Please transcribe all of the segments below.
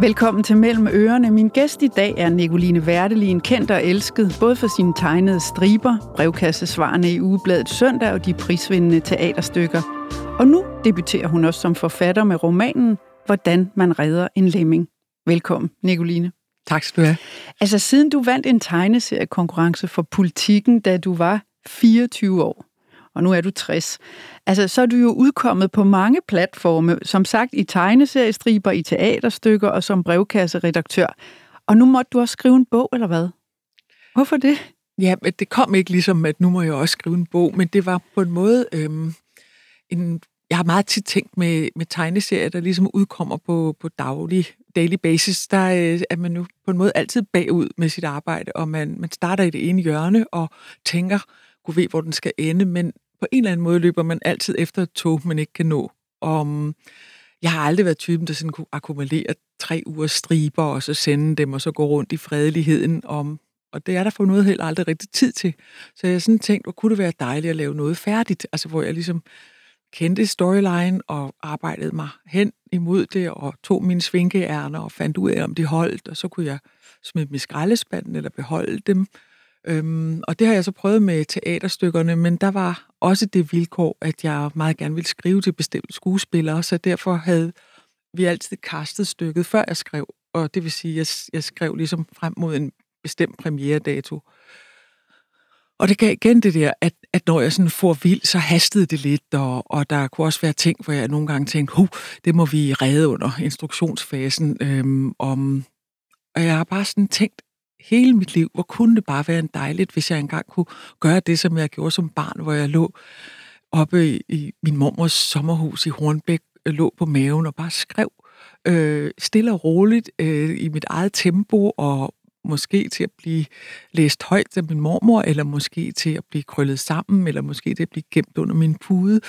Velkommen til Mellem Ørerne. Min gæst i dag er Nicoline Værtelin, kendt og elsket, både for sine tegnede striber, brevkassesvarene i ugebladet Søndag og de prisvindende teaterstykker. Og nu debuterer hun også som forfatter med romanen Hvordan man redder en lemming. Velkommen, Nicoline. Tak skal du have. Altså, siden du vandt en tegneseriekonkurrence for politikken, da du var 24 år, og nu er du 60. Altså, så er du jo udkommet på mange platforme, som sagt i tegneseriestriber, i teaterstykker og som brevkasseredaktør. Og nu måtte du også skrive en bog, eller hvad? Hvorfor det? Ja, men det kom ikke ligesom, at nu må jeg også skrive en bog, men det var på en måde øhm, en... Jeg har meget tit tænkt med, med tegneserier, der ligesom udkommer på, på daglig, daily basis, der øh, er man jo på en måde altid bagud med sit arbejde, og man, man starter i det ene hjørne og tænker, kunne ved, hvor den skal ende, men på en eller anden måde løber man altid efter et tog, man ikke kan nå. Og jeg har aldrig været typen, der sådan kunne akkumulere tre uger striber, og så sende dem, og så gå rundt i fredeligheden. Om, og det er der for noget helt aldrig rigtig tid til. Så jeg sådan tænkt, hvor kunne det være dejligt at lave noget færdigt, altså hvor jeg ligesom kendte storyline og arbejdede mig hen imod det, og tog mine svinkeærner og fandt ud af, om de holdt, og så kunne jeg smide dem i skraldespanden eller beholde dem. Øhm, og det har jeg så prøvet med teaterstykkerne, men der var også det vilkår, at jeg meget gerne ville skrive til bestemte skuespillere, så derfor havde vi altid kastet stykket, før jeg skrev. Og det vil sige, at jeg, jeg skrev ligesom frem mod en bestemt premieredato. Og det gav igen det der, at, at når jeg sådan får vild, så hastede det lidt, og, og der kunne også være ting, hvor jeg nogle gange tænkte, huh, det må vi redde under instruktionsfasen. Øhm, om, og jeg har bare sådan tænkt, hele mit liv, hvor kunne det bare være en dejligt, hvis jeg engang kunne gøre det, som jeg gjorde som barn, hvor jeg lå oppe i, i min mormors sommerhus i Hornbæk, øh, lå på maven og bare skrev øh, stille og roligt øh, i mit eget tempo, og måske til at blive læst højt af min mormor, eller måske til at blive krøllet sammen, eller måske til at blive gemt under min pude.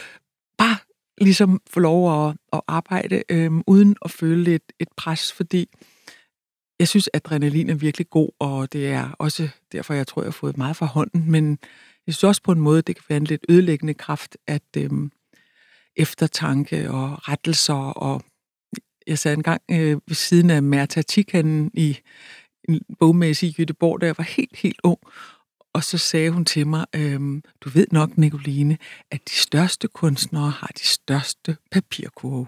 Bare ligesom få lov at, at arbejde øh, uden at føle et, et pres, fordi jeg synes, adrenalin er virkelig god, og det er også derfor, jeg tror, jeg har fået meget fra hånden. Men jeg synes også på en måde, det kan være en lidt ødelæggende kraft, at øhm, eftertanke og rettelser, og jeg sad engang øh, ved siden af Merta Tikhanen i en bogmæssig i Jødeborg, da jeg var helt, helt ung, og så sagde hun til mig, øhm, du ved nok, Nicoline, at de største kunstnere har de største papirkurve.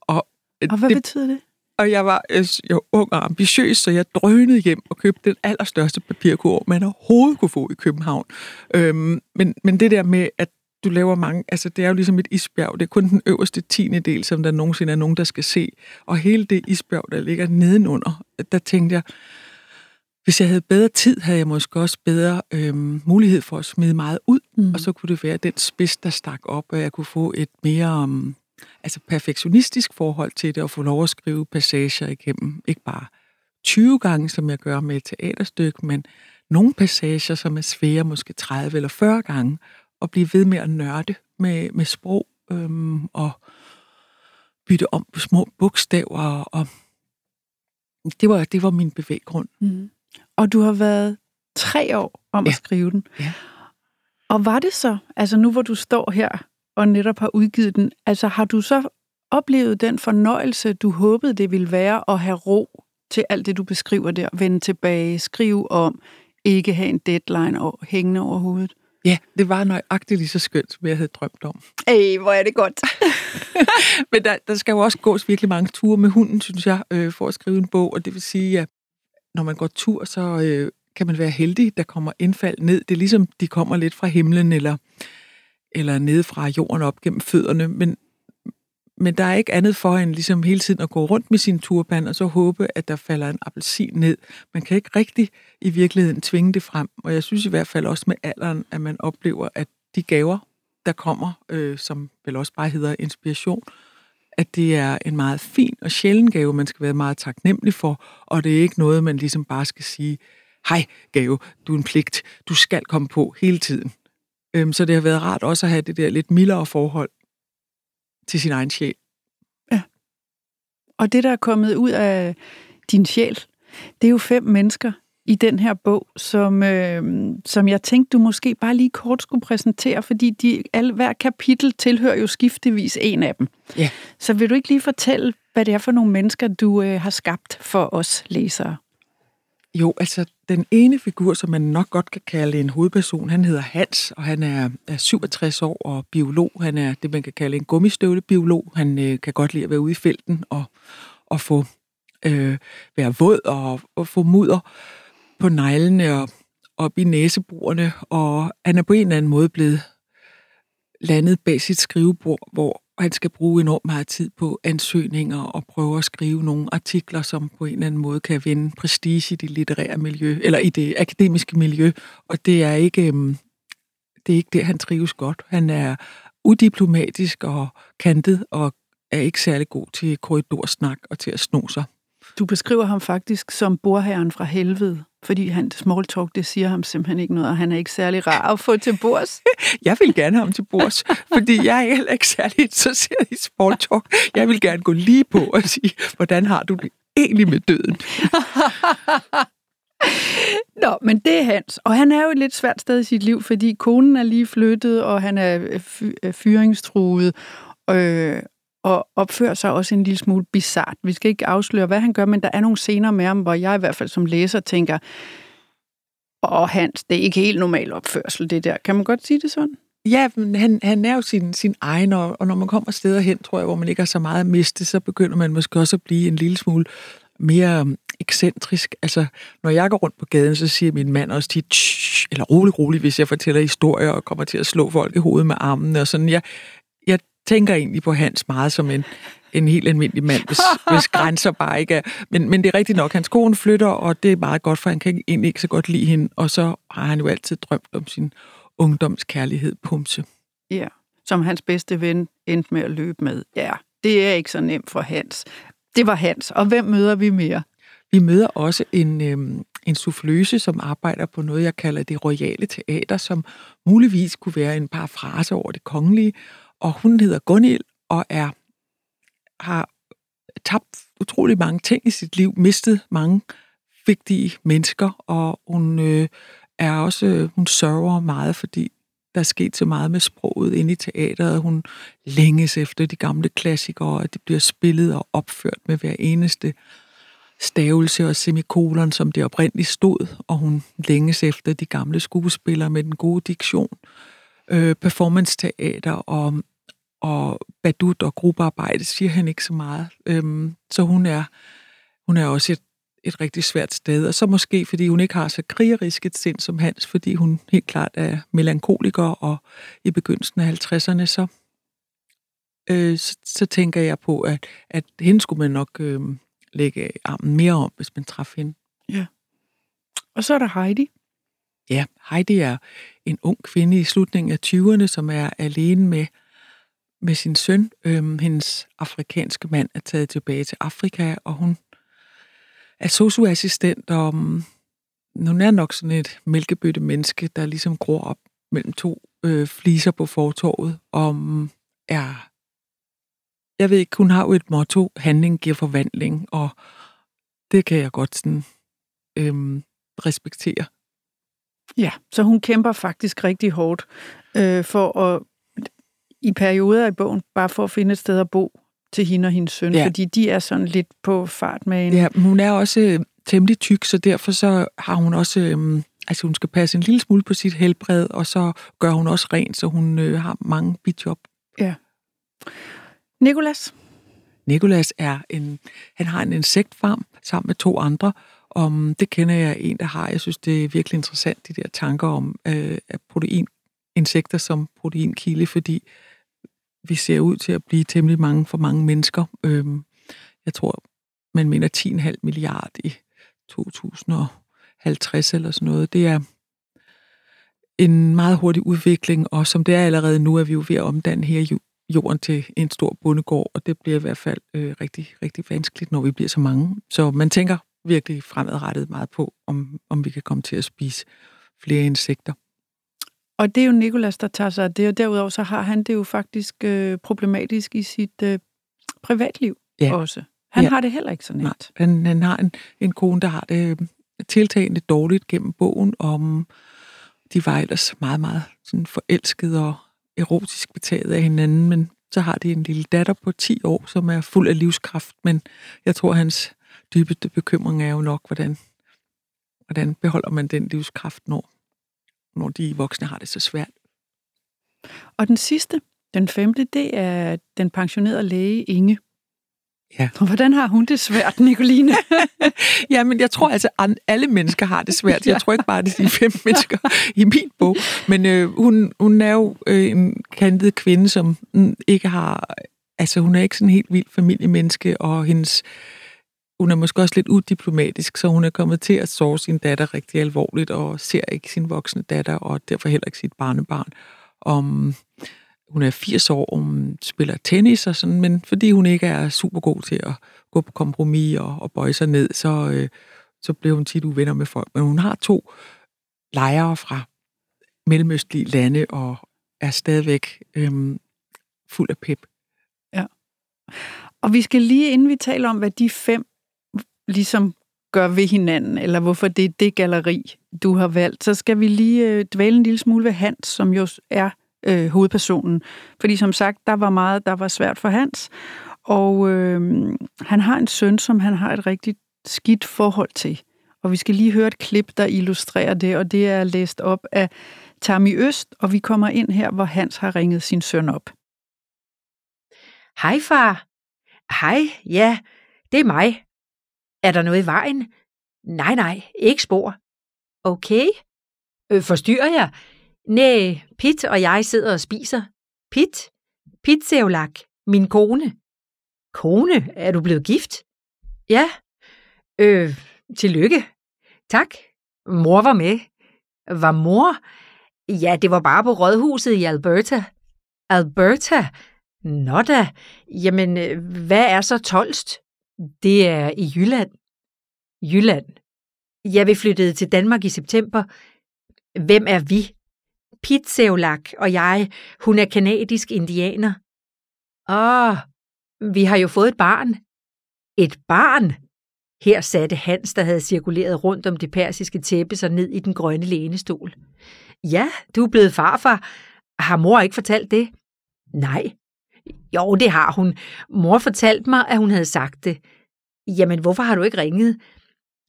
Og, og hvad det, betyder det? Og jeg var, jeg var ung og ambitiøs, så jeg drønede hjem og købte den allerstørste papirkurv, man overhovedet kunne få i København. Øhm, men, men det der med, at du laver mange, altså det er jo ligesom et isbjerg, det er kun den øverste tiende del, som der nogensinde er nogen, der skal se. Og hele det isbjerg, der ligger nedenunder, der tænkte jeg, hvis jeg havde bedre tid, havde jeg måske også bedre øhm, mulighed for at smide meget ud, mm. og så kunne det være den spids, der stak op, og jeg kunne få et mere... Um, altså perfektionistisk forhold til det, og få lov at skrive passager igennem, ikke bare 20 gange, som jeg gør med et teaterstykke, men nogle passager, som er svære, måske 30 eller 40 gange, og blive ved med at nørde med, med sprog, øhm, og bytte om på små bogstaver, og det var, det var min bevæggrund. Mm. Og du har været tre år om ja. at skrive den. Ja. Og var det så, altså nu hvor du står her og netop har udgivet den, altså har du så oplevet den fornøjelse, du håbede, det ville være at have ro til alt det, du beskriver der, vende tilbage, skrive om, ikke have en deadline og hængende over hovedet? Ja, det var nøjagtigt lige så skønt, som jeg havde drømt om. Ej, hvor er det godt. Men der, der skal jo også gås virkelig mange ture med hunden, synes jeg, øh, for at skrive en bog, og det vil sige, at når man går tur, så øh, kan man være heldig, der kommer indfald ned. Det er ligesom, de kommer lidt fra himlen, eller eller nede fra jorden op gennem fødderne, men, men der er ikke andet for end ligesom hele tiden at gå rundt med sin turban, og så håbe, at der falder en appelsin ned. Man kan ikke rigtig i virkeligheden tvinge det frem, og jeg synes i hvert fald også med alderen, at man oplever, at de gaver, der kommer, øh, som vel også bare hedder inspiration, at det er en meget fin og sjælden gave, man skal være meget taknemmelig for, og det er ikke noget, man ligesom bare skal sige, hej gave, du er en pligt, du skal komme på hele tiden. Øhm, så det har været rart også at have det der lidt mildere forhold til sin egen sjæl. Ja. Og det, der er kommet ud af din sjæl, det er jo fem mennesker, i den her bog, som, øh, som jeg tænkte, du måske bare lige kort skulle præsentere, fordi de, alle, hver kapitel tilhører jo skiftevis en af dem. Ja. Så vil du ikke lige fortælle, hvad det er for nogle mennesker, du øh, har skabt for os læsere? Jo, altså den ene figur, som man nok godt kan kalde en hovedperson, han hedder Hans, og han er, er 67 år og biolog. Han er det, man kan kalde en gummistøvlebiolog. Han øh, kan godt lide at være ude i felten og, og få øh, være våd og, og få mudder på neglene og op i næseborene, og han er på en eller anden måde blevet landet bag sit skrivebord, hvor han skal bruge enormt meget tid på ansøgninger og prøve at skrive nogle artikler, som på en eller anden måde kan vinde prestige i det litterære miljø, eller i det akademiske miljø, og det er ikke, øhm, det er ikke det, han trives godt. Han er udiplomatisk og kantet, og er ikke særlig god til korridorsnak og til at sno sig. Du beskriver ham faktisk som borherren fra helvede, fordi han small talk, det siger ham simpelthen ikke noget, og han er ikke særlig rar at få til bords. jeg vil gerne have ham til bords, fordi jeg er heller ikke særlig interesseret i small talk. Jeg vil gerne gå lige på og sige, hvordan har du det egentlig med døden? Nå, men det er hans. Og han er jo et lidt svært sted i sit liv, fordi konen er lige flyttet, og han er fyringstruet. Øh, og opfører sig også en lille smule bizart. Vi skal ikke afsløre, hvad han gør, men der er nogle scener med ham, hvor jeg i hvert fald som læser tænker, og Hans, det er ikke helt normal opførsel, det der. Kan man godt sige det sådan? Ja, men han, han er jo sin, sin egen, og, og når man kommer steder hen, tror jeg, hvor man ikke har så meget at miste, så begynder man måske også at blive en lille smule mere øhm, ekscentrisk. Altså, når jeg går rundt på gaden, så siger min mand også tit, eller rolig, rolig, hvis jeg fortæller historier og kommer til at slå folk i hovedet med armene og sådan. Jeg, tænker egentlig på Hans meget som en, en helt almindelig mand, hvis, hvis grænser bare ikke er... Men, men det er rigtigt nok, hans kone flytter, og det er meget godt, for han kan egentlig ikke så godt lide hende, og så har han jo altid drømt om sin ungdomskærlighed, Pumse. Ja, som hans bedste ven endte med at løbe med. Ja, det er ikke så nemt for Hans. Det var Hans, og hvem møder vi mere? Vi møder også en, øhm, en souffløse, som arbejder på noget, jeg kalder det royale teater, som muligvis kunne være en par frase over det kongelige, og hun hedder Gunhild og er har tabt utrolig mange ting i sit liv, mistet mange vigtige mennesker, og hun øh, er også, øh, hun sørger meget, fordi der er sket så meget med sproget inde i teateret. Hun længes efter de gamle klassikere, at det bliver spillet og opført med hver eneste stavelse og semikolon, som det oprindeligt stod, og hun længes efter de gamle skuespillere med den gode diktion, øh, performance-teater og og badut og gruppearbejde siger han ikke så meget. Øhm, så hun er, hun er også et, et rigtig svært sted. Og så måske, fordi hun ikke har så krigerisk et sind som Hans, fordi hun helt klart er melankoliker, og i begyndelsen af 50'erne, så, øh, så, så tænker jeg på, at, at hende skulle man nok øh, lægge armen mere om, hvis man træffer hende. Ja. Og så er der Heidi. Ja, Heidi er en ung kvinde i slutningen af 20'erne, som er alene med med sin søn. Øhm, hendes afrikanske mand er taget tilbage til Afrika, og hun er socioassistent, og um, hun er nok sådan et mælkebøtte menneske, der ligesom gror op mellem to øh, fliser på fortorvet, om mm, um, er... Jeg ved ikke, hun har jo et motto, handling giver forvandling, og det kan jeg godt sådan øhm, respektere. Ja, så hun kæmper faktisk rigtig hårdt øh, for at i perioder i bogen, bare for at finde et sted at bo til hende og hendes søn, ja. fordi de er sådan lidt på fart med en... Ja, hun er også øh, temmelig tyk, så derfor så har hun også... Øhm, altså hun skal passe en lille smule på sit helbred, og så gør hun også rent, så hun øh, har mange bidjob. Ja. Nikolas? Nikolas er en... Han har en insektfarm sammen med to andre, om det kender jeg en, der har. Jeg synes, det er virkelig interessant, de der tanker om øh, protein, insekter som proteinkilde, fordi vi ser ud til at blive temmelig mange for mange mennesker. Øhm, jeg tror, man mener 10,5 milliard i 2050 eller sådan noget. Det er en meget hurtig udvikling, og som det er allerede nu, er vi jo ved at omdanne her jorden til en stor bondegård, og det bliver i hvert fald øh, rigtig, rigtig vanskeligt, når vi bliver så mange. Så man tænker virkelig fremadrettet meget på, om, om vi kan komme til at spise flere insekter. Og det er jo Nikolas, der tager sig af det, og derudover så har han det jo faktisk øh, problematisk i sit øh, privatliv ja. også. Han ja. har det heller ikke så nemt. Nej, han, han har en, en kone, der har det tiltagende dårligt gennem bogen, om de var ellers meget, meget sådan forelskede og erotisk betaget af hinanden, men så har de en lille datter på 10 år, som er fuld af livskraft, men jeg tror, hans dybeste bekymring er jo nok, hvordan, hvordan beholder man den livskraft, når, når de voksne har det så svært. Og den sidste, den femte, det er den pensionerede læge Inge. Ja. Og hvordan har hun det svært, Nicoline? ja, men jeg tror altså, at alle mennesker har det svært. Jeg tror ikke bare, det er de fem mennesker i min bog. Men øh, hun, hun er jo øh, en kantet kvinde, som mm, ikke har... Altså, hun er ikke sådan en helt vild familiemenneske, og hendes... Hun er måske også lidt udiplomatisk, så hun er kommet til at sove sin datter rigtig alvorligt, og ser ikke sin voksne datter, og derfor heller ikke sit barnebarn. Om, hun er 80 år, og hun spiller tennis og sådan, men fordi hun ikke er super god til at gå på kompromis og, og bøje sig ned, så, øh, så bliver hun tit uvenner med folk. Men hun har to lejere fra mellemøstlige lande og er stadigvæk øh, fuld af pep. Ja. Og vi skal lige, inden vi taler om, hvad de fem ligesom gør ved hinanden, eller hvorfor det er det galleri, du har valgt, så skal vi lige øh, dvæle en lille smule ved Hans, som jo er øh, hovedpersonen. Fordi som sagt, der var meget, der var svært for Hans, og øh, han har en søn, som han har et rigtig skidt forhold til. Og vi skal lige høre et klip, der illustrerer det, og det er læst op af Tammy Øst, og vi kommer ind her, hvor Hans har ringet sin søn op. Hej far. Hej, ja, det er mig. Er der noget i vejen? Nej, nej, ikke spor. Okay. Øh, forstyrrer jeg? Næh, Pit og jeg sidder og spiser. Pit? Pit Seolak, min kone. Kone? Er du blevet gift? Ja. Øh, tillykke. Tak. Mor var med. Var mor? Ja, det var bare på rådhuset i Alberta. Alberta? Nå da. Jamen, øh, hvad er så tolst? Det er i Jylland. Jylland. Jeg vi flyttede til Danmark i september. Hvem er vi? Pete og jeg, hun er kanadisk indianer. Åh, vi har jo fået et barn. Et barn? Her satte Hans, der havde cirkuleret rundt om det persiske tæppe, sig ned i den grønne lænestol. Ja, du er blevet farfar. Har mor ikke fortalt det? Nej. Jo, det har hun. Mor fortalte mig, at hun havde sagt det. Jamen, hvorfor har du ikke ringet?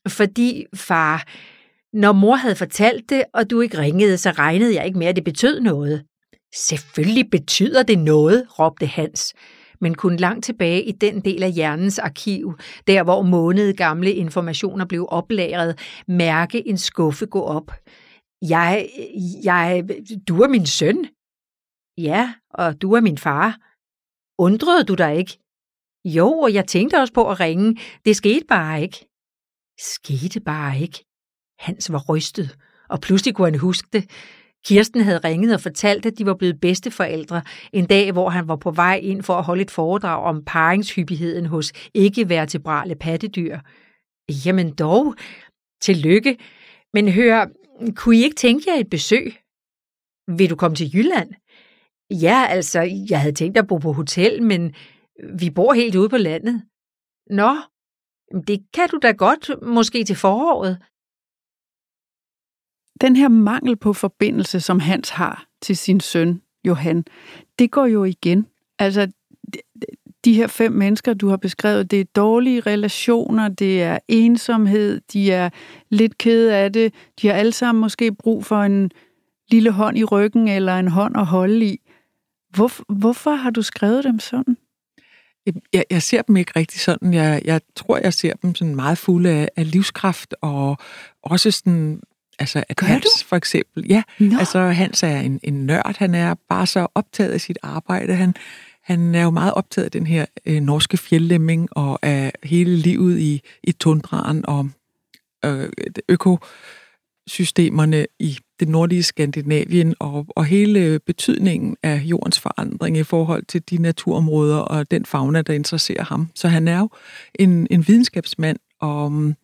Fordi, far, når mor havde fortalt det, og du ikke ringede, så regnede jeg ikke mere, at det betød noget. Selvfølgelig betyder det noget, råbte Hans, men kun langt tilbage i den del af hjernens arkiv, der hvor måned gamle informationer blev oplagret, mærke en skuffe gå op. Jeg, jeg, du er min søn. Ja, og du er min far. Undrede du dig ikke? Jo, og jeg tænkte også på at ringe. Det skete bare ikke. Skete bare ikke. Hans var rystet, og pludselig kunne han huske det. Kirsten havde ringet og fortalt, at de var blevet bedsteforældre en dag, hvor han var på vej ind for at holde et foredrag om paringshyppigheden hos ikke-vertebrale pattedyr. Jamen dog, tillykke. Men hør, kunne I ikke tænke jer et besøg? Vil du komme til Jylland? Ja, altså, jeg havde tænkt at bo på hotel, men øh, vi bor helt ude på landet. Nå, det kan du da godt, måske til foråret den her mangel på forbindelse, som Hans har til sin søn, Johan, det går jo igen. Altså, de her fem mennesker, du har beskrevet, det er dårlige relationer, det er ensomhed, de er lidt kede af det, de har alle sammen måske brug for en lille hånd i ryggen eller en hånd at holde i. Hvor, hvorfor har du skrevet dem sådan? Jeg, jeg ser dem ikke rigtig sådan. Jeg, jeg tror, jeg ser dem sådan meget fulde af, af livskraft og også sådan Altså, at Gør Hans du? for eksempel, ja, Nå. altså Hans er en, en nørd, han er bare så optaget af sit arbejde, han, han er jo meget optaget af den her øh, norske fjeldlemming og af hele livet i, i tundraen og øh, systemerne i det nordlige Skandinavien og, og hele betydningen af jordens forandring i forhold til de naturområder og den fauna, der interesserer ham. Så han er jo en, en videnskabsmand, og mm,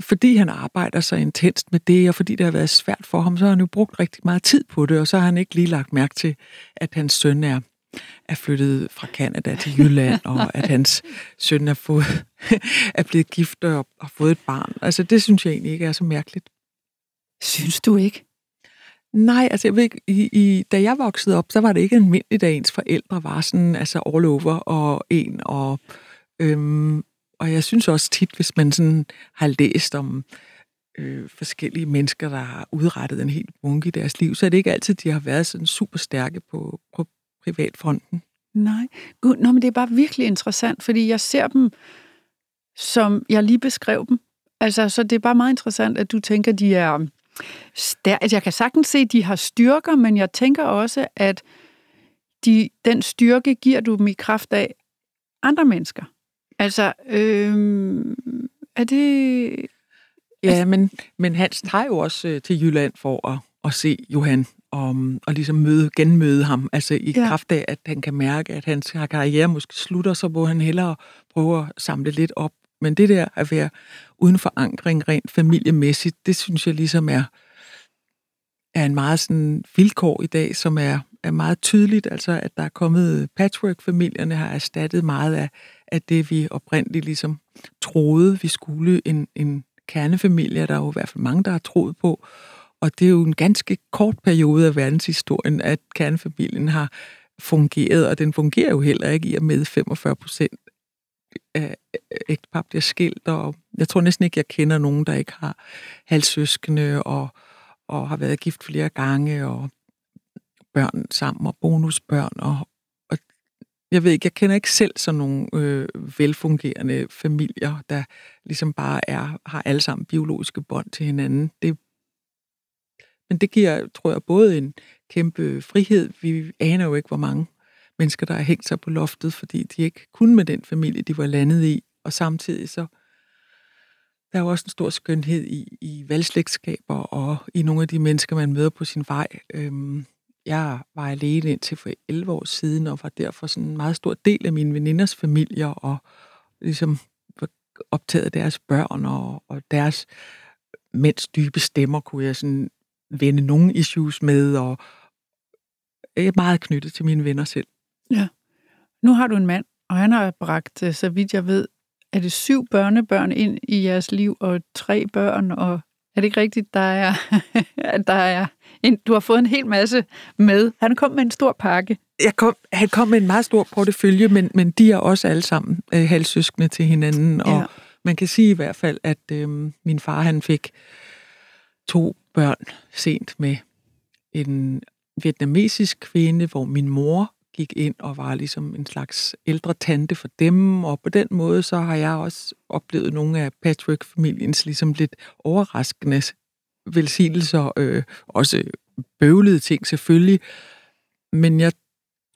fordi han arbejder så intenst med det, og fordi det har været svært for ham, så har han jo brugt rigtig meget tid på det, og så har han ikke lige lagt mærke til, at hans søn er, er flyttet fra Kanada til Jylland, og at hans søn er, fået, er blevet gift og har fået et barn. Altså, det synes jeg egentlig ikke er så mærkeligt. Synes du ikke? Nej, altså jeg ved ikke, i, i, da jeg voksede op, så var det ikke almindeligt, at ens forældre var sådan, altså all over og en, og, øhm, og jeg synes også tit, hvis man sådan har læst om øh, forskellige mennesker, der har udrettet en helt bunke i deres liv, så er det ikke altid, de har været sådan super stærke på, på privatfronten. Nej, Gud, nå, men det er bare virkelig interessant, fordi jeg ser dem, som jeg lige beskrev dem. Altså, så det er bare meget interessant, at du tænker, de er stærke. Altså, jeg kan sagtens se, at de har styrker, men jeg tænker også, at de, den styrke giver du dem i kraft af andre mennesker. Altså, øh, er det... Ja, men, men Hans tager jo også øh, til Jylland for at, at se Johan og, og ligesom møde, genmøde ham. Altså i ja. kraft af, at han kan mærke, at hans karriere måske slutter, så må han hellere prøve at samle lidt op. Men det der at være uden forankring rent familiemæssigt, det synes jeg ligesom er, er en meget sådan vilkår i dag, som er, er meget tydeligt. Altså at der er kommet patchwork-familierne har erstattet meget af, af det, vi oprindeligt ligesom troede, vi skulle en, en kernefamilie. Der er jo i hvert fald mange, der har troet på. Og det er jo en ganske kort periode af verdenshistorien, at kernefamilien har fungeret, og den fungerer jo heller ikke i og med 45 procent Øh, af ægtepar bliver skilt, og jeg tror næsten ikke, jeg kender nogen, der ikke har halvsøskende og, og har været gift flere gange, og børn sammen, og bonusbørn, og, og jeg ved ikke, jeg kender ikke selv sådan nogle øh, velfungerende familier, der ligesom bare er, har alle sammen biologiske bånd til hinanden. Det men det giver, tror jeg, både en kæmpe frihed. Vi aner jo ikke, hvor mange mennesker, der har hængt sig på loftet, fordi de ikke kunne med den familie, de var landet i. Og samtidig så, der er jo også en stor skønhed i, i valgslægtskaber og i nogle af de mennesker, man møder på sin vej. Øhm, jeg var alene indtil for 11 år siden, og var derfor sådan en meget stor del af mine veninders familier, og ligesom optaget af deres børn og, og deres mænds dybe stemmer, kunne jeg sådan vende nogle issues med, og jeg er meget knyttet til mine venner selv. Ja. Nu har du en mand, og han har bragt, øh, så vidt jeg ved, er det syv børnebørn ind i jeres liv, og tre børn, og er det ikke rigtigt, der er, der er en, du har fået en hel masse med. Han kom med en stor pakke. Jeg kom, han kom med en meget stor portefølje, men, men de er også alle sammen øh, halvsøskende til hinanden, og ja. man kan sige i hvert fald, at øh, min far han fik to børn sent med en vietnamesisk kvinde, hvor min mor gik ind og var ligesom en slags ældre tante for dem, og på den måde så har jeg også oplevet nogle af Patrick-familiens ligesom lidt overraskende velsignelser, øh, også bøvlede ting selvfølgelig, men jeg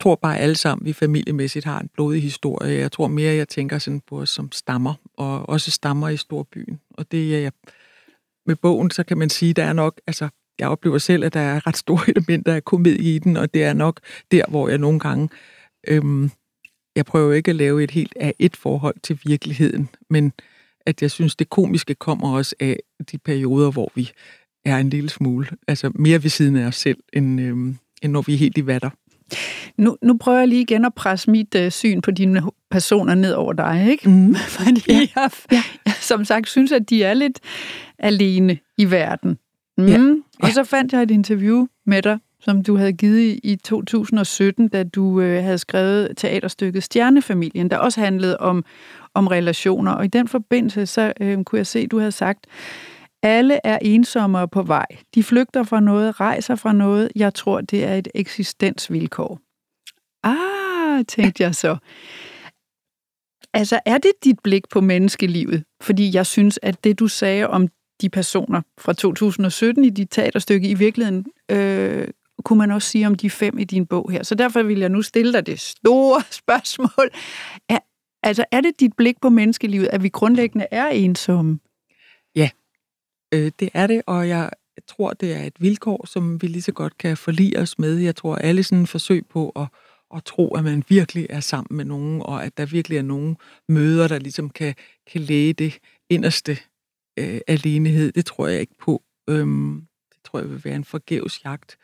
tror bare alle sammen, vi familiemæssigt har en blodig historie. Jeg tror mere, jeg tænker sådan på os som stammer, og også stammer i storbyen. Og det er jeg med bogen, så kan man sige, der er nok, altså, jeg oplever selv, at der er ret store elementer af komedie i den, og det er nok der, hvor jeg nogle gange, øhm, jeg prøver ikke at lave et helt af et forhold til virkeligheden, men at jeg synes, det komiske kommer også af de perioder, hvor vi er en lille smule, altså mere ved siden af os selv, end, øhm, end når vi er helt i vatter. Nu, nu prøver jeg lige igen at presse mit uh, syn på dine personer ned over dig, ikke? Mm. Fordi ja. jeg, ja. jeg som sagt synes, at de er lidt alene i verden. Mm. Ja. Og så fandt jeg et interview med dig, som du havde givet i, i 2017, da du øh, havde skrevet teaterstykket Stjernefamilien, der også handlede om, om relationer. Og i den forbindelse, så øh, kunne jeg se, at du havde sagt, alle er ensommere på vej. De flygter fra noget, rejser fra noget. Jeg tror, det er et eksistensvilkår. Ah, tænkte jeg så. Altså, er det dit blik på menneskelivet? Fordi jeg synes, at det, du sagde om de personer fra 2017 i dit teaterstykke, i virkeligheden øh, kunne man også sige om de fem i din bog her. Så derfor vil jeg nu stille dig det store spørgsmål. Er, altså, er det dit blik på menneskelivet, at vi grundlæggende er ensomme? Ja, øh, det er det, og jeg tror, det er et vilkår, som vi lige så godt kan forlige os med. Jeg tror, alle sådan forsøg på at, at tro, at man virkelig er sammen med nogen, og at der virkelig er nogen møder, der ligesom kan, kan læge det inderste øh, alenehed, det tror jeg ikke på. Øhm, det tror jeg vil være en forgæves jagt.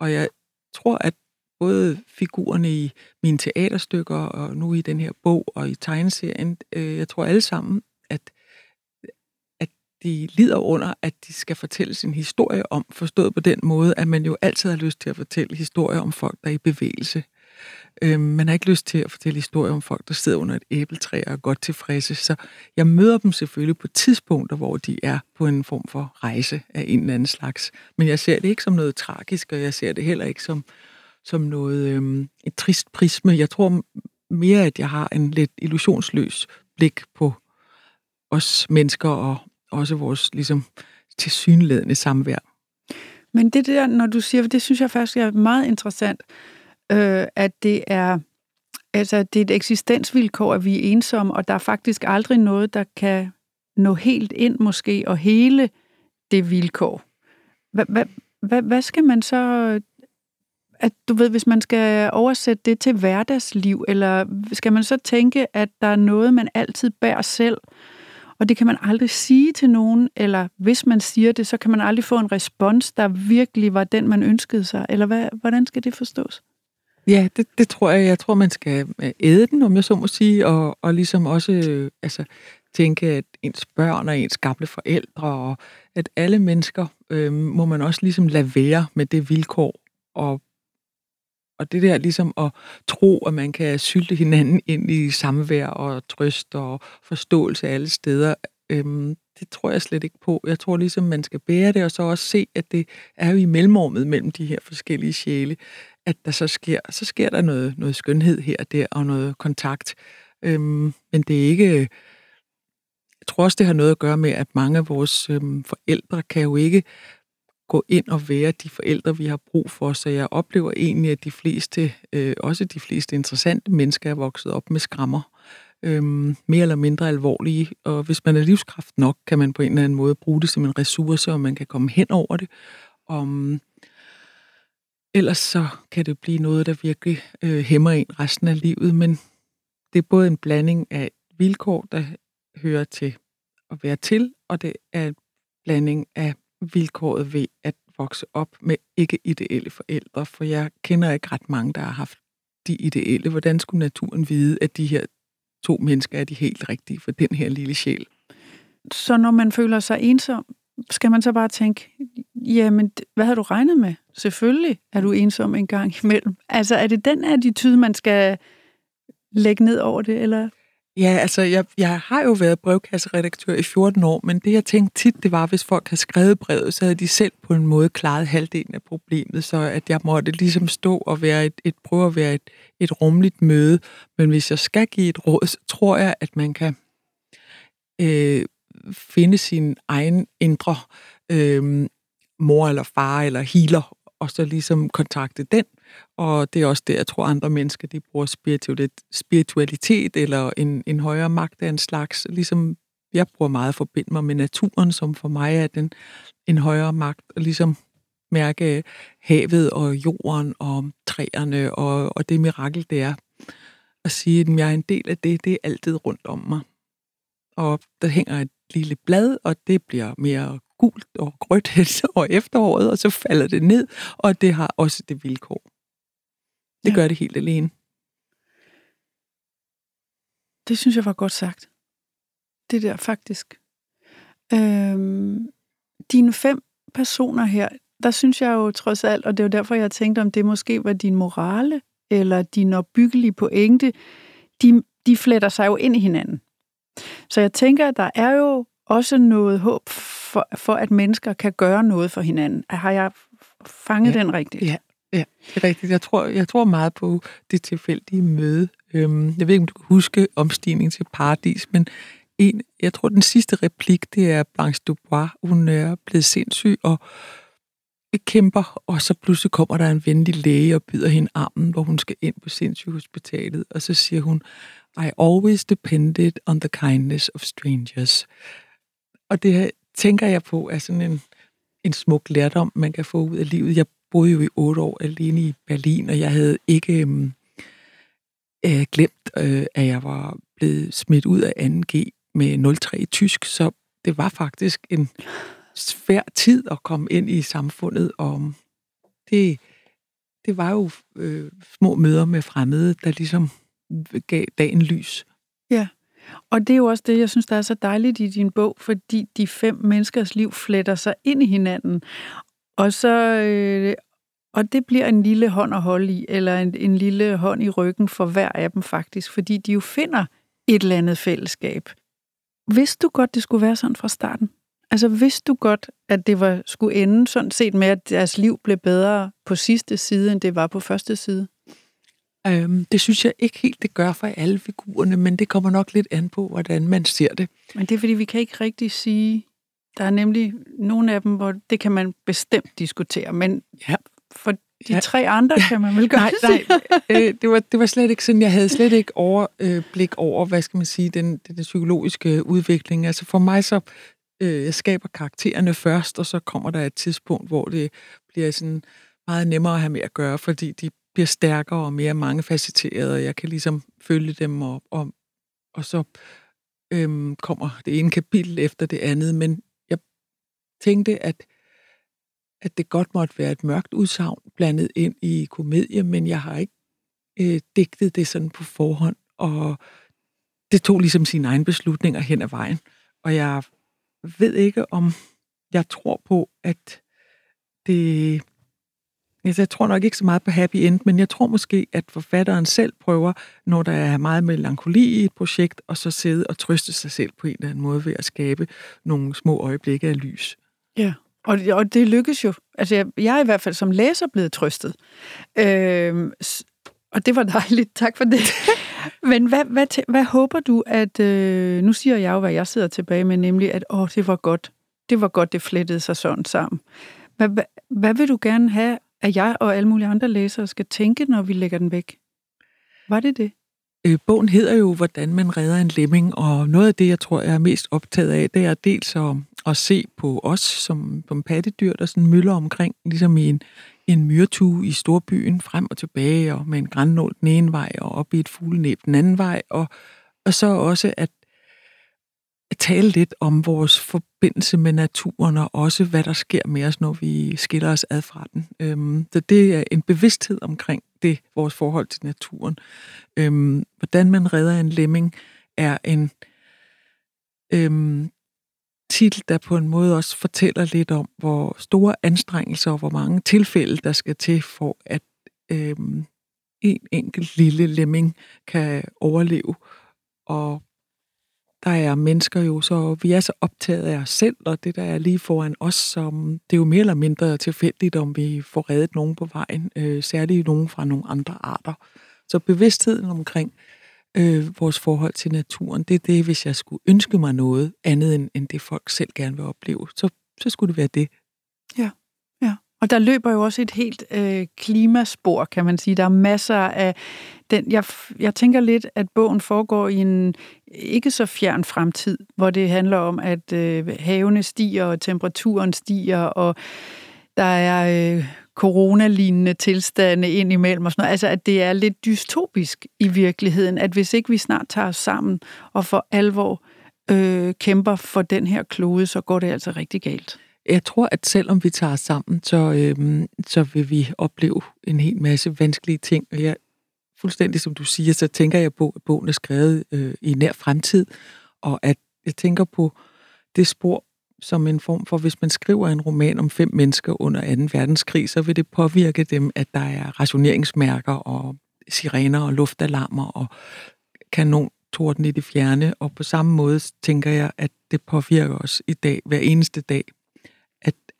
Og jeg tror, at både figurerne i mine teaterstykker, og nu i den her bog, og i tegneserien, øh, jeg tror alle sammen, at, at de lider under, at de skal fortælle sin historie om, forstået på den måde, at man jo altid har lyst til at fortælle historier om folk, der er i bevægelse. Øh, Øh, man har ikke lyst til at fortælle historier om folk, der sidder under et æbletræ og er godt tilfredse. Så jeg møder dem selvfølgelig på tidspunkter, hvor de er på en form for rejse af en eller anden slags. Men jeg ser det ikke som noget tragisk, og jeg ser det heller ikke som, som noget øh, et trist prisme. Jeg tror mere, at jeg har en lidt illusionsløs blik på os mennesker og også vores ligesom tilsyneladende samvær. Men det der, når du siger, det synes jeg faktisk er meget interessant, øh, at det er, altså, det er et eksistensvilkår, at vi er ensomme, og der er faktisk aldrig noget, der kan nå helt ind måske, og hele det vilkår. Hvad, hvad, hvad, hvad skal man så at du ved, hvis man skal oversætte det til hverdagsliv, eller skal man så tænke, at der er noget, man altid bærer selv, og det kan man aldrig sige til nogen, eller hvis man siger det, så kan man aldrig få en respons, der virkelig var den, man ønskede sig, eller hvad, hvordan skal det forstås? Ja, det, det tror jeg. Jeg tror, man skal øh, æde den, om jeg så må sige, og, og ligesom også øh, altså, tænke, at ens børn og ens gamle forældre, og at alle mennesker øh, må man også ligesom lade være med det vilkår, og, og det der ligesom at tro, at man kan sylte hinanden ind i samvær og trøst og forståelse alle steder, Øhm, det tror jeg slet ikke på. Jeg tror ligesom, man skal bære det, og så også se, at det er jo i mellemrummet mellem de her forskellige sjæle, at der så sker, så sker der noget, noget skønhed her og der, og noget kontakt. Øhm, men det er ikke... Jeg tror også, det har noget at gøre med, at mange af vores øhm, forældre kan jo ikke gå ind og være de forældre, vi har brug for. Så jeg oplever egentlig, at de fleste, øh, også de fleste interessante mennesker, er vokset op med skrammer. Øhm, mere eller mindre alvorlige. Og hvis man er livskraft nok, kan man på en eller anden måde bruge det som en ressource, og man kan komme hen over det. Om, Ellers så kan det blive noget, der virkelig øh, hæmmer en resten af livet, men det er både en blanding af vilkår, der hører til at være til, og det er en blanding af vilkåret ved at vokse op med ikke ideelle forældre, for jeg kender ikke ret mange, der har haft de ideelle. Hvordan skulle naturen vide, at de her to mennesker er de helt rigtige for den her lille sjæl? Så når man føler sig ensom, skal man så bare tænke, jamen, hvad har du regnet med? Selvfølgelig er du ensom en gang imellem. Altså, er det den attitude, man skal lægge ned over det, eller? Ja, altså, jeg, jeg har jo været brevkasseredaktør i 14 år, men det, jeg tænkte tit, det var, hvis folk havde skrevet brevet, så havde de selv på en måde klaret halvdelen af problemet, så at jeg måtte ligesom stå og være et, et prøve at være et, et rumligt møde. Men hvis jeg skal give et råd, så tror jeg, at man kan øh, finde sin egen indre øh, mor eller far eller healer, og så ligesom kontakte den. Og det er også det, jeg tror, andre mennesker de bruger spiritualitet eller en, en højere magt af en slags. Ligesom jeg bruger meget at forbinde mig med naturen, som for mig er den en højere magt, og ligesom mærke havet og jorden og træerne og, og det mirakel, det er. At sige, at jeg er en del af det, det er altid rundt om mig. Og der hænger et lille blad, og det bliver mere gult og grødt over efteråret, og så falder det ned, og det har også det vilkår. Det ja. gør det helt alene. Det synes jeg var godt sagt. Det der faktisk. Øhm, dine fem personer her, der synes jeg jo trods alt, og det er jo derfor, jeg tænkte, om det måske var din morale, eller din opbyggelige pointe, de, de fletter sig jo ind i hinanden. Så jeg tænker, at der er jo også noget håb for, for, at mennesker kan gøre noget for hinanden. Har jeg fanget ja. den rigtigt? Ja, ja, det er rigtigt. Jeg tror, jeg tror meget på det tilfældige møde. Øhm, jeg ved ikke, om du kan huske omstigningen til paradis, men en, jeg tror, den sidste replik, det er Blanche Dubois. Hun er blevet sindssyg og kæmper, og så pludselig kommer der en venlig læge og byder hende armen, hvor hun skal ind på sindssygehospitalet, og så siger hun, I always depended on the kindness of strangers. Og det tænker jeg på er sådan en, en smuk lærdom, man kan få ud af livet. Jeg boede jo i otte år alene i Berlin, og jeg havde ikke øhm, øh, glemt, øh, at jeg var blevet smidt ud af 2G med 03 i tysk, så det var faktisk en svær tid at komme ind i samfundet, og det, det var jo øh, små møder med fremmede, der ligesom gav dagen lys. Ja, og det er jo også det, jeg synes, der er så dejligt i din bog, fordi de fem menneskers liv fletter sig ind i hinanden. Og så, øh, og det bliver en lille hånd at holde i, eller en, en lille hånd i ryggen for hver af dem faktisk, fordi de jo finder et eller andet fællesskab. Vidste du godt, det skulle være sådan fra starten? Altså vidste du godt, at det var, skulle ende sådan set med, at deres liv blev bedre på sidste side, end det var på første side? Øhm, det synes jeg ikke helt, det gør for alle figurerne, men det kommer nok lidt an på, hvordan man ser det. Men det er, fordi vi kan ikke rigtig sige... Der er nemlig nogle af dem, hvor det kan man bestemt diskutere, men Ja. for de Ja. tre andre kan man vel godt Nej, nej, øh, det, var, det var slet ikke sådan. Jeg havde slet ikke overblik over, hvad skal man sige, den, den, den psykologiske udvikling. Altså for mig så, øh, jeg skaber karaktererne først, og så kommer der et tidspunkt, hvor det bliver sådan meget nemmere at have med at gøre, fordi de bliver stærkere og mere mangefacetterede, og jeg kan ligesom følge dem, og, og, og så øhm, kommer det ene kapitel efter det andet. Men tænkte, at at det godt måtte være et mørkt udsagn blandet ind i komedie, men jeg har ikke øh, digtet det sådan på forhånd, og det tog ligesom sine egne beslutninger hen ad vejen. Og jeg ved ikke, om jeg tror på, at det... Altså, jeg tror nok ikke så meget på happy end, men jeg tror måske, at forfatteren selv prøver, når der er meget melankoli i et projekt, og så sidde og trøste sig selv på en eller anden måde ved at skabe nogle små øjeblikke af lys. Ja, og, og det lykkes jo. Altså, jeg, jeg er i hvert fald som læser blevet trøstet. Øh, og det var dejligt. Tak for det. Men hvad, hvad, tæ- hvad håber du, at... Øh, nu siger jeg jo, hvad jeg sidder tilbage med, nemlig at åh, det var godt. Det var godt, det flettede sig sådan sammen. Hvad, hvad, hvad vil du gerne have, at jeg og alle mulige andre læsere skal tænke, når vi lægger den væk? Var det det? Øh, bogen hedder jo, hvordan man redder en lemming, og noget af det, jeg tror, jeg er mest optaget af, det er dels at, at se på os som, som pattedyr, der sådan mylder omkring, ligesom i en, en myretue i storbyen, frem og tilbage, og med en grænnål den ene vej, og op i et fuglenæb den anden vej, og, og så også at, at tale lidt om vores forbindelse med naturen, og også hvad der sker med os, når vi skiller os ad fra den. Øhm, så det er en bevidsthed omkring det, vores forhold til naturen. Øhm, hvordan man redder en lemming, er en øhm, titel, der på en måde også fortæller lidt om, hvor store anstrengelser og hvor mange tilfælde, der skal til for, at øhm, en enkelt lille lemming kan overleve. Og der er mennesker jo, så vi er så optaget af os selv, og det, der er lige foran os, som det er jo mere eller mindre tilfældigt, om vi får reddet nogen på vejen, øh, særligt nogen fra nogle andre arter. Så bevidstheden omkring øh, vores forhold til naturen, det er det, hvis jeg skulle ønske mig noget andet, end, end det folk selv gerne vil opleve, så, så skulle det være det. Ja. Og der løber jo også et helt øh, klimaspor, kan man sige. Der er masser af den. Jeg, jeg tænker lidt, at bogen foregår i en ikke så fjern fremtid, hvor det handler om, at øh, havene stiger, og temperaturen stiger, og der er øh, coronalignende tilstande ind imellem og sådan noget. Altså, at det er lidt dystopisk i virkeligheden, at hvis ikke vi snart tager os sammen og for alvor øh, kæmper for den her klode, så går det altså rigtig galt. Jeg tror, at selvom vi tager os sammen, så, øhm, så vil vi opleve en hel masse vanskelige ting. Og jeg, fuldstændig som du siger, så tænker jeg på, at bogen er skrevet øh, i nær fremtid, og at jeg tænker på det spor som en form for, hvis man skriver en roman om fem mennesker under 2. verdenskrig, så vil det påvirke dem, at der er rationeringsmærker og sirener og luftalarmer og kanontorden i det fjerne. Og på samme måde tænker jeg, at det påvirker os i dag, hver eneste dag,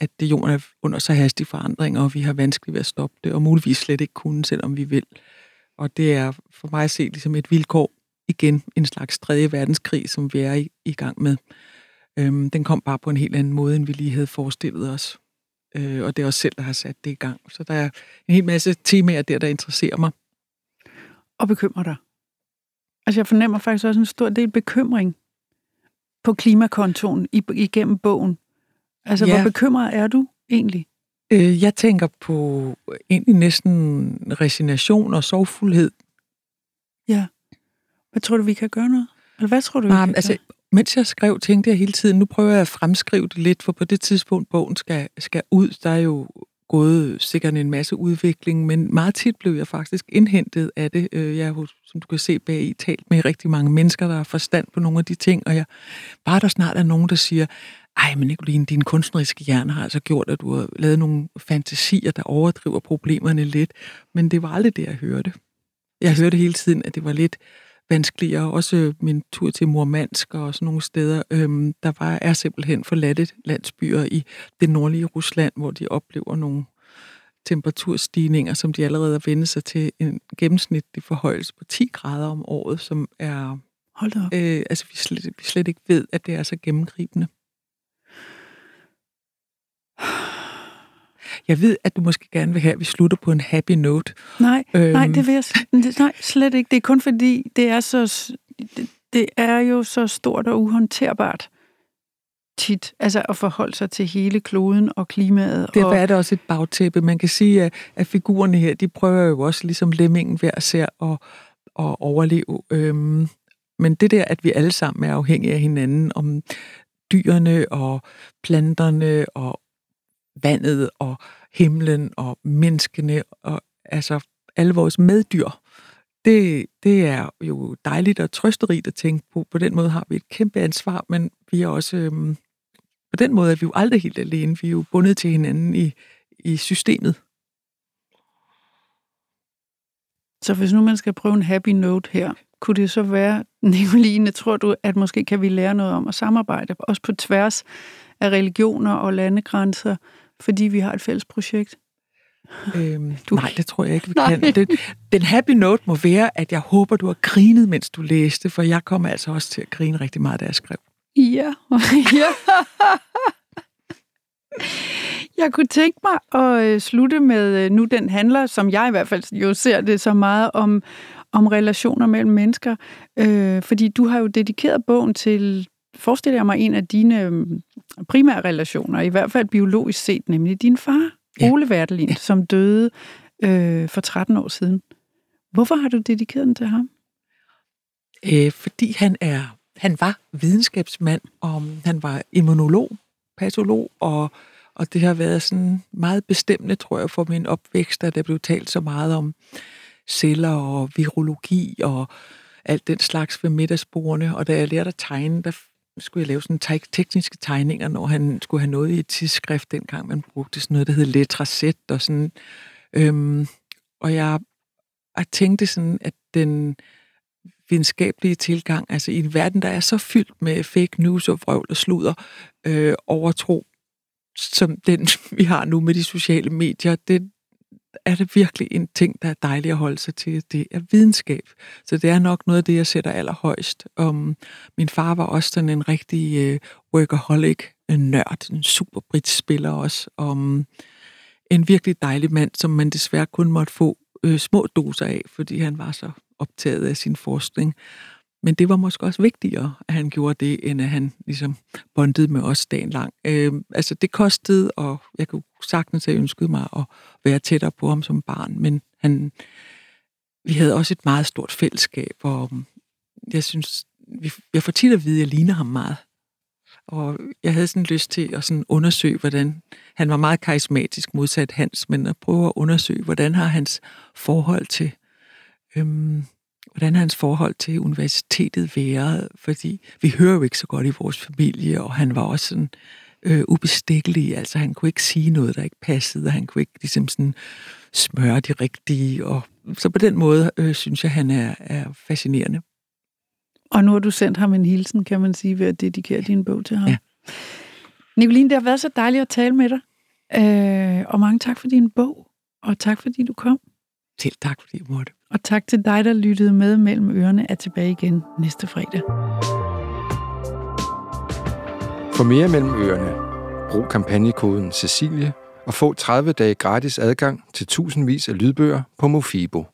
at, det jorden er under så hastig forandring, og vi har vanskeligt ved at stoppe det, og muligvis slet ikke kunne, selvom vi vil. Og det er for mig at se ligesom et vilkår, igen en slags tredje verdenskrig, som vi er i, i gang med. Øhm, den kom bare på en helt anden måde, end vi lige havde forestillet os. Øh, og det er også selv, der har sat det i gang. Så der er en hel masse temaer der, der interesserer mig. og bekymrer dig? Altså, jeg fornemmer faktisk også en stor del bekymring på klimakontoen i, igennem bogen. Altså, ja. Ja. hvor bekymret er du egentlig? Øh, jeg tænker på egentlig næsten resignation og sorgfuldhed. Hvad tror du, vi kan gøre noget? Eller hvad tror du, vi Nej, kan altså, gøre? mens jeg skrev, tænkte jeg hele tiden, nu prøver jeg at fremskrive det lidt, for på det tidspunkt, bogen skal, skal ud, der er jo gået sikkert en masse udvikling, men meget tit blev jeg faktisk indhentet af det. Øh, jeg har, som du kan se bag i, talt med rigtig mange mennesker, der har forstand på nogle af de ting, og jeg, bare der snart er nogen, der siger, ej, men Nicoline, din kunstneriske hjerne har altså gjort, at du har lavet nogle fantasier, der overdriver problemerne lidt, men det var aldrig det, jeg hørte. Jeg hørte hele tiden, at det var lidt vanskeligere. Også min tur til Murmansk og sådan nogle steder. Øhm, der var, er simpelthen forladte landsbyer i det nordlige Rusland, hvor de oplever nogle temperaturstigninger, som de allerede har vendt sig til en gennemsnitlig forhøjelse på 10 grader om året, som er... Hold da op. Øh, altså, vi slet, vi slet ikke ved, at det er så gennemgribende. Jeg ved, at du måske gerne vil have, at vi slutter på en happy note. Nej, øhm. nej, det vil jeg nej, slet ikke. Det er kun fordi, det er, så, det, det er jo så stort og uhåndterbart tit, altså at forholde sig til hele kloden og klimaet. Det og... er det også et bagtæppe. Man kan sige, at, at figurerne her, de prøver jo også ligesom lemmingen hver ser at, at overleve. Øhm, men det der, at vi alle sammen er afhængige af hinanden, om dyrene og planterne og vandet og himlen og menneskene og altså alle vores meddyr. Det, det er jo dejligt og trøsterigt at tænke på. På den måde har vi et kæmpe ansvar, men vi er også... Øhm, på den måde er vi jo aldrig helt alene. Vi er jo bundet til hinanden i, i systemet. Så hvis nu man skal prøve en happy note her, kunne det så være, Nicoline, tror du, at måske kan vi lære noget om at samarbejde, også på tværs af religioner og landegrænser, fordi vi har et fælles projekt? Øhm, du... Nej, det tror jeg ikke, vi nej. kan. Den, den happy note må være, at jeg håber, du har grinet, mens du læste, for jeg kommer altså også til at grine rigtig meget, da jeg skrev. Ja. ja. Jeg kunne tænke mig at øh, slutte med, øh, nu den handler, som jeg i hvert fald jo ser det så meget, om, om relationer mellem mennesker. Øh, fordi du har jo dedikeret bogen til, forestiller jeg mig, en af dine øhm, primære relationer, i hvert fald biologisk set, nemlig din far, ja. Ole Wertelin, ja. som døde øh, for 13 år siden. Hvorfor har du dedikeret den til ham? Øh, fordi han er han var videnskabsmand, og han var immunolog, patolog, og, og det har været sådan meget bestemmende, tror jeg, for min opvækst, at der blev talt så meget om celler og virologi og alt den slags ved middagsbordene. Og da jeg lærte at tegne, der skulle jeg lave sådan tekniske tegninger, når han skulle have noget i et tidsskrift, dengang man brugte sådan noget, der hed letraset og sådan. Øhm, og jeg, jeg tænkte sådan, at den videnskabelige tilgang, altså i en verden, der er så fyldt med fake news og vrøvl og sludder, øh, overtro, som den, vi har nu med de sociale medier, det er det virkelig en ting, der er dejlig at holde sig til. Det er videnskab. Så det er nok noget af det, jeg sætter allerhøjst. Um, min far var også sådan en rigtig uh, workaholic, en nørd, en super brit spiller også. Um, en virkelig dejlig mand, som man desværre kun måtte få uh, små doser af, fordi han var så optaget af sin forskning. Men det var måske også vigtigere, at han gjorde det, end at han ligesom bondede med os dagen lang. Øh, altså det kostede, og jeg kunne sagtens have ønsket mig at være tættere på ham som barn, men han, vi havde også et meget stort fællesskab, og øhm, jeg synes, vi, jeg får tit at vide, at jeg ligner ham meget. Og jeg havde sådan lyst til at sådan undersøge, hvordan han var meget karismatisk modsat Hans, men at prøve at undersøge, hvordan har hans forhold til øhm, hvordan hans forhold til universitetet været, fordi vi hører jo ikke så godt i vores familie, og han var også sådan øh, ubestikkelig, altså han kunne ikke sige noget, der ikke passede, og han kunne ikke ligesom sådan smøre de rigtige, og så på den måde øh, synes jeg, han er, er fascinerende. Og nu har du sendt ham en hilsen, kan man sige, ved at dedikere din bog til ham. Ja. Nicoline, det har været så dejligt at tale med dig, øh, og mange tak for din bog, og tak fordi du kom. Selv tak, fordi jeg måtte. Og tak til dig, der lyttede med mellem ørerne, er tilbage igen næste fredag. For mere mellem ørerne, brug kampagnekoden Cecilie og få 30 dage gratis adgang til tusindvis af lydbøger på Mofibo.